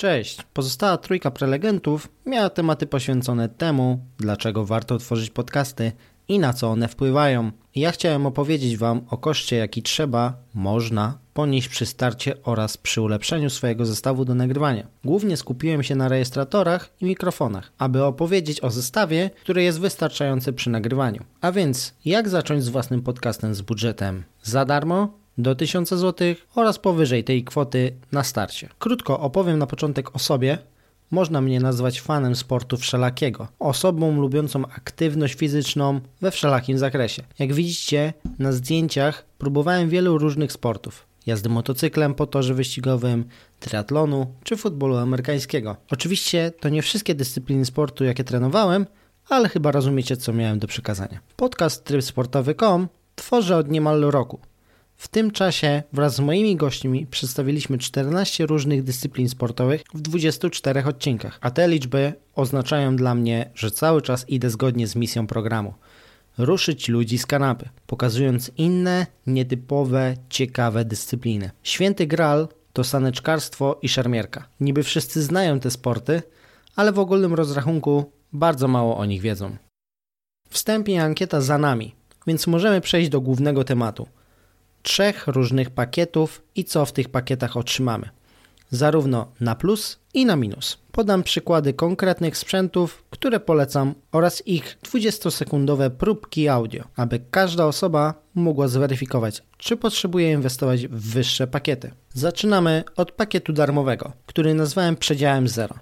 Cześć. Pozostała trójka prelegentów miała tematy poświęcone temu, dlaczego warto tworzyć podcasty i na co one wpływają. Ja chciałem opowiedzieć Wam o koszcie, jaki trzeba, można ponieść przy starcie oraz przy ulepszeniu swojego zestawu do nagrywania. Głównie skupiłem się na rejestratorach i mikrofonach, aby opowiedzieć o zestawie, który jest wystarczający przy nagrywaniu. A więc, jak zacząć z własnym podcastem z budżetem za darmo do 1000 zł oraz powyżej tej kwoty na starcie. Krótko opowiem na początek o sobie. Można mnie nazwać fanem sportu wszelakiego, osobą lubiącą aktywność fizyczną we wszelakim zakresie. Jak widzicie na zdjęciach, próbowałem wielu różnych sportów. Jazdy motocyklem po torze wyścigowym, triatlonu czy futbolu amerykańskiego. Oczywiście to nie wszystkie dyscypliny sportu, jakie trenowałem, ale chyba rozumiecie, co miałem do przekazania. Podcast trybsportowy.com tworzę od niemal roku. W tym czasie wraz z moimi gośćmi przedstawiliśmy 14 różnych dyscyplin sportowych w 24 odcinkach, a te liczby oznaczają dla mnie, że cały czas idę zgodnie z misją programu. Ruszyć ludzi z kanapy, pokazując inne, nietypowe, ciekawe dyscypliny. Święty Graal to saneczkarstwo i szermierka. Niby wszyscy znają te sporty, ale w ogólnym rozrachunku bardzo mało o nich wiedzą. Wstępnie ankieta za nami, więc możemy przejść do głównego tematu – trzech różnych pakietów i co w tych pakietach otrzymamy. Zarówno na plus i na minus. Podam przykłady konkretnych sprzętów, które polecam oraz ich 20-sekundowe próbki audio, aby każda osoba mogła zweryfikować, czy potrzebuje inwestować w wyższe pakiety. Zaczynamy od pakietu darmowego, który nazwałem przedziałem 0.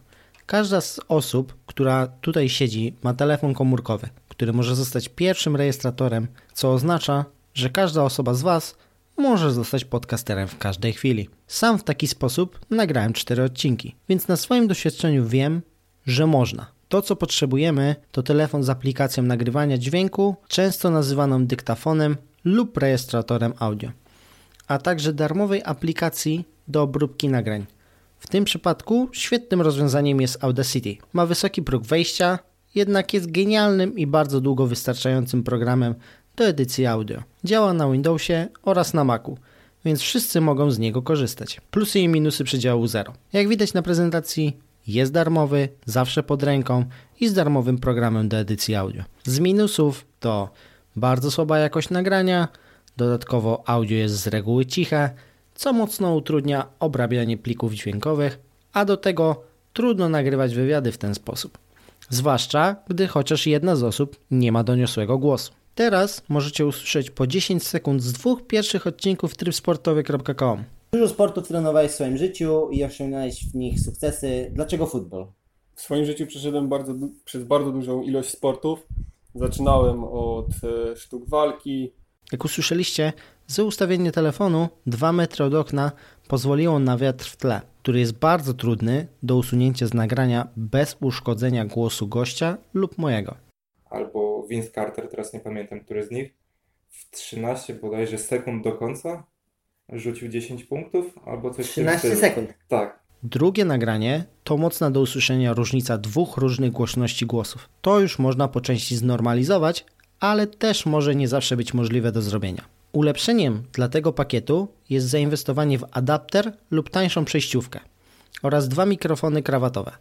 Każda z osób, która tutaj siedzi, ma telefon komórkowy, który może zostać pierwszym rejestratorem, co oznacza, że każda osoba z Was może zostać podcasterem w każdej chwili. Sam w taki sposób nagrałem cztery odcinki, więc na swoim doświadczeniu wiem, że można. To, co potrzebujemy, to telefon z aplikacją nagrywania dźwięku, często nazywaną dyktafonem lub rejestratorem audio, a także darmowej aplikacji do obróbki nagrań. W tym przypadku świetnym rozwiązaniem jest Audacity. Ma wysoki próg wejścia, jednak jest genialnym i bardzo długo wystarczającym programem do edycji audio. Działa na Windowsie oraz na Macu, więc wszyscy mogą z niego korzystać. Plusy i minusy przedziału 0. Jak widać na prezentacji, jest darmowy, zawsze pod ręką i z darmowym programem do edycji audio. Z minusów to bardzo słaba jakość nagrania, dodatkowo audio jest z reguły ciche, co mocno utrudnia obrabianie plików dźwiękowych, a do tego trudno nagrywać wywiady w ten sposób. Zwłaszcza gdy chociaż jedna z osób nie ma doniosłego głosu. Teraz możecie usłyszeć po 10 sekund z dwóch pierwszych odcinków trybsportowy.com. Dużo sportów trenowałeś w swoim życiu i osiągnąłeś w nich sukcesy. Dlaczego futbol? W swoim życiu przeszedłem bardzo, przez bardzo dużą ilość sportów. Zaczynałem od e, sztuk walki. Jak usłyszeliście, z ustawienia telefonu 2 metry od okna pozwoliło na wiatr w tle, który jest bardzo trudny do usunięcia z nagrania bez uszkodzenia głosu gościa lub mojego. Albo Vince Carter, teraz nie pamiętam, który z nich, w 13 bodajże sekund do końca rzucił 10 punktów albo coś 13 sekund. Tak. Drugie nagranie to mocna do usłyszenia różnica dwóch różnych głośności głosów. To już można po części znormalizować, ale też może nie zawsze być możliwe do zrobienia. Ulepszeniem dla tego pakietu jest zainwestowanie w adapter lub tańszą przejściówkę oraz dwa mikrofony krawatowe,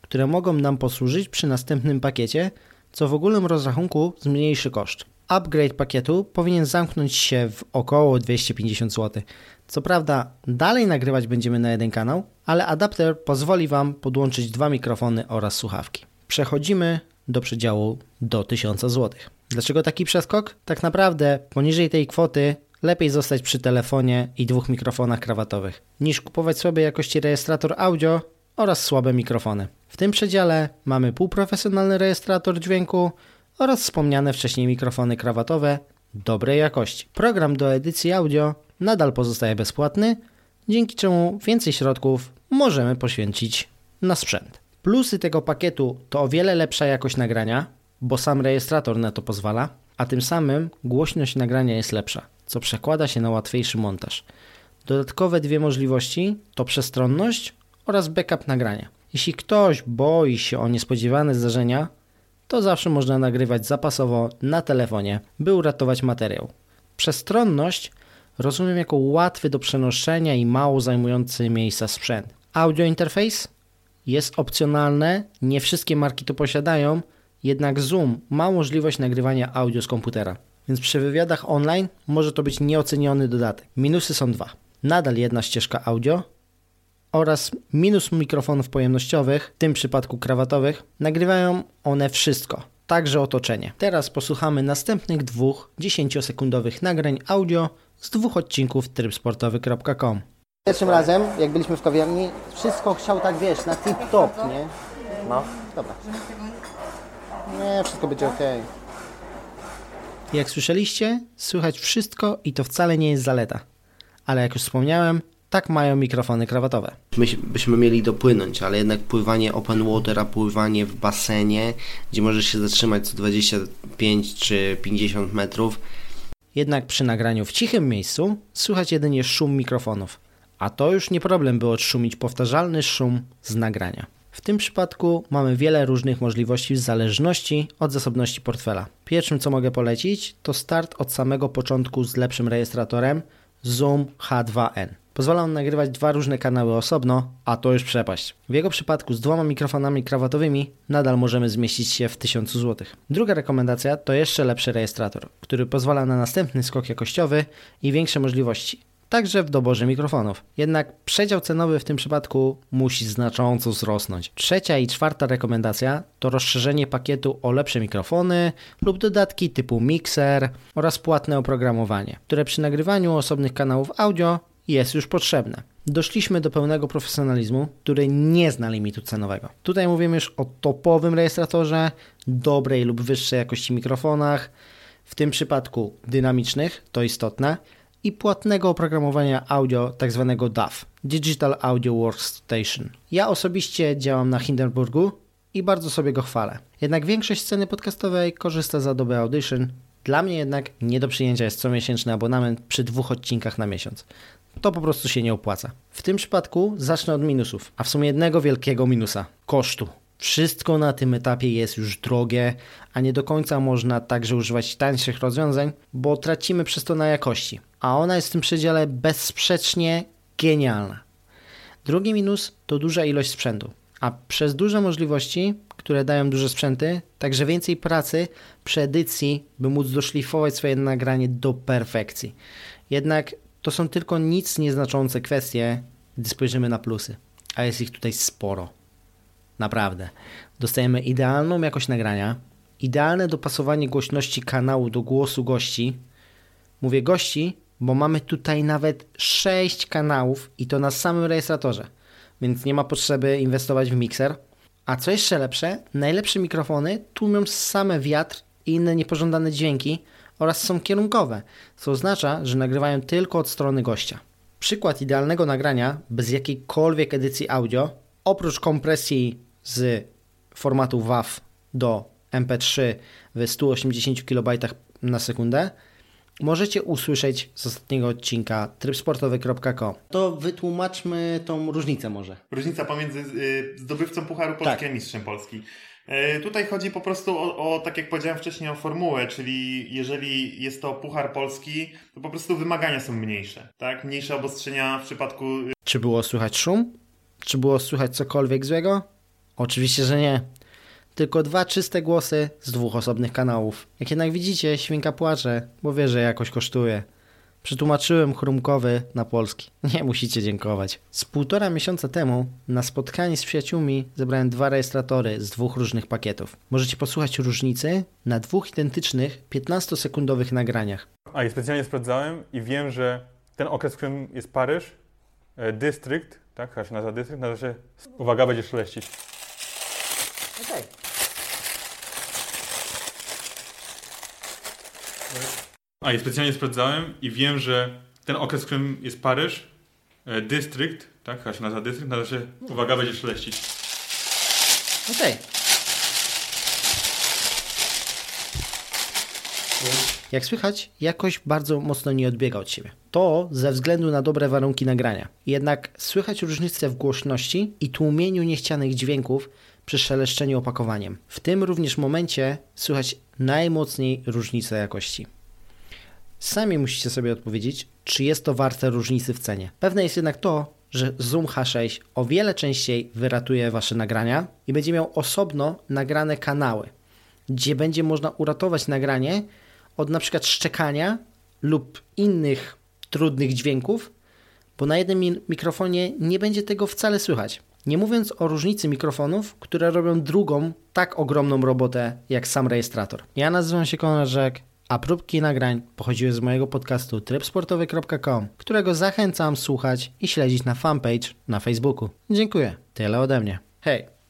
które mogą nam posłużyć przy następnym pakiecie co w ogólnym rozrachunku zmniejszy koszt. Upgrade pakietu powinien zamknąć się w około 250 zł. Co prawda, dalej nagrywać będziemy na jeden kanał, ale adapter pozwoli Wam podłączyć dwa mikrofony oraz słuchawki. Przechodzimy do przedziału do 1000 zł. Dlaczego taki przeskok? Tak naprawdę poniżej tej kwoty lepiej zostać przy telefonie i dwóch mikrofonach krawatowych, niż kupować słabej jakości rejestrator audio oraz słabe mikrofony. W tym przedziale mamy półprofesjonalny rejestrator dźwięku oraz wspomniane wcześniej mikrofony krawatowe dobrej jakości. Program do edycji audio nadal pozostaje bezpłatny, dzięki czemu więcej środków możemy poświęcić na sprzęt. Plusy tego pakietu to o wiele lepsza jakość nagrania, bo sam rejestrator na to pozwala, a tym samym głośność nagrania jest lepsza, co przekłada się na łatwiejszy montaż. Dodatkowe dwie możliwości to przestronność oraz backup nagrania. Jeśli ktoś boi się o niespodziewane zdarzenia, to zawsze można nagrywać zapasowo na telefonie, by uratować materiał. Przestronność rozumiem jako łatwy do przenoszenia i mało zajmujący miejsca sprzęt. Audio interface jest opcjonalne, nie wszystkie marki to posiadają, jednak Zoom ma możliwość nagrywania audio z komputera. Więc przy wywiadach online może to być nieoceniony dodatek. Minusy są dwa. Nadal jedna ścieżka audio oraz minus mikrofonów pojemnościowych, w tym przypadku krawatowych, nagrywają one wszystko, także otoczenie. Teraz posłuchamy następnych dwóch 10-sekundowych nagrań audio z dwóch odcinków trybsportowy.com. Pierwszym razem, jak byliśmy w kawiarni, wszystko chciał tak, wiesz, na tip-top, nie? No, dobra. Nie, wszystko będzie ok. Jak słyszeliście, słychać wszystko i to wcale nie jest zaleta. Ale jak już wspomniałem, tak mają mikrofony krawatowe. My byśmy mieli dopłynąć, ale jednak pływanie open water, a pływanie w basenie, gdzie możesz się zatrzymać co 25 czy 50 metrów. Jednak przy nagraniu w cichym miejscu słychać jedynie szum mikrofonów, a to już nie problem, by odszumić powtarzalny szum z nagrania. W tym przypadku mamy wiele różnych możliwości w zależności od zasobności portfela. Pierwszym co mogę polecić to start od samego początku z lepszym rejestratorem Zoom H2n. Pozwala on nagrywać dwa różne kanały osobno, a to już przepaść. W jego przypadku z dwoma mikrofonami krawatowymi nadal możemy zmieścić się w 1000 zł. Druga rekomendacja to jeszcze lepszy rejestrator, który pozwala na następny skok jakościowy i większe możliwości. Także w doborze mikrofonów. Jednak przedział cenowy w tym przypadku musi znacząco wzrosnąć. Trzecia i czwarta rekomendacja to rozszerzenie pakietu o lepsze mikrofony lub dodatki typu mixer oraz płatne oprogramowanie, które przy nagrywaniu osobnych kanałów audio jest już potrzebne. Doszliśmy do pełnego profesjonalizmu, który nie zna limitu cenowego. Tutaj mówimy już o topowym rejestratorze, dobrej lub wyższej jakości mikrofonach, w tym przypadku dynamicznych, to istotne, i płatnego oprogramowania audio tzw. Tak DAW Digital Audio Workstation. Ja osobiście działam na Hindenburgu i bardzo sobie go chwalę. Jednak większość sceny podcastowej korzysta z Adobe Audition. Dla mnie jednak nie do przyjęcia jest comiesięczny abonament przy dwóch odcinkach na miesiąc to po prostu się nie opłaca. W tym przypadku zacznę od minusów, a w sumie jednego wielkiego minusa kosztu. Wszystko na tym etapie jest już drogie, a nie do końca można także używać tańszych rozwiązań, bo tracimy przez to na jakości, a ona jest w tym przedziale bezsprzecznie genialna. Drugi minus to duża ilość sprzętu, a przez duże możliwości, które dają duże sprzęty, także więcej pracy przy edycji, by móc doszlifować swoje nagranie do perfekcji. Jednak to są tylko nic nieznaczące kwestie, gdy spojrzymy na plusy, a jest ich tutaj sporo. Naprawdę. Dostajemy idealną jakość nagrania, idealne dopasowanie głośności kanału do głosu gości. Mówię gości, bo mamy tutaj nawet 6 kanałów i to na samym rejestratorze, więc nie ma potrzeby inwestować w mikser. A co jeszcze lepsze, najlepsze mikrofony tłumią same wiatr i inne niepożądane dźwięki, oraz są kierunkowe, co oznacza, że nagrywają tylko od strony gościa. Przykład idealnego nagrania bez jakiejkolwiek edycji audio, oprócz kompresji z formatu WAV do MP3 w 180 kB na sekundę, możecie usłyszeć z ostatniego odcinka trybsportowy.com. To wytłumaczmy tą różnicę może. Różnica pomiędzy y, zdobywcą Pucharu Polski tak. a mistrzem Polski. E, tutaj chodzi po prostu o, o, tak jak powiedziałem wcześniej, o formułę, czyli jeżeli jest to Puchar Polski, to po prostu wymagania są mniejsze, tak? Mniejsze obostrzenia w przypadku... Y, Czy było słychać szum? Czy było słychać cokolwiek złego? Oczywiście, że nie. Tylko dwa czyste głosy z dwóch osobnych kanałów. Jak jednak widzicie, świnka płacze, bo wie, że jakoś kosztuje. Przetłumaczyłem chrumkowy na polski. Nie musicie dziękować. Z półtora miesiąca temu na spotkanie z przyjaciółmi zebrałem dwa rejestratory z dwóch różnych pakietów. Możecie posłuchać różnicy na dwóch identycznych 15-sekundowych nagraniach. A i specjalnie sprawdzałem i wiem, że ten okres, w którym jest Paryż, e, dystrykt, tak, chyba się nazywa dystrykt, nazywa się, uwaga, będzie szeleścić. Okej. Okay. A i specjalnie sprawdzałem i wiem, że ten okres, w którym jest Paryż, e, dystrykt, tak, chyba się nazywa dystrykt, nazywa się, uwaga, będzie szeleścić. Okej. Jak słychać, jakoś bardzo mocno nie odbiega od siebie. To ze względu na dobre warunki nagrania. Jednak słychać różnicę w głośności i tłumieniu niechcianych dźwięków przy szeleszczeniu opakowaniem. W tym również momencie słychać najmocniej różnicę jakości. Sami musicie sobie odpowiedzieć, czy jest to warte różnicy w cenie. Pewne jest jednak to, że Zoom H6 o wiele częściej wyratuje Wasze nagrania i będzie miał osobno nagrane kanały, gdzie będzie można uratować nagranie od na szczekania lub innych trudnych dźwięków, bo na jednym mi- mikrofonie nie będzie tego wcale słychać. Nie mówiąc o różnicy mikrofonów, które robią drugą tak ogromną robotę jak sam rejestrator. Ja nazywam się Konrad Rzek, a próbki nagrań pochodziły z mojego podcastu trybsportowy.com, którego zachęcam słuchać i śledzić na fanpage na Facebooku. Dziękuję. Tyle ode mnie. Hej!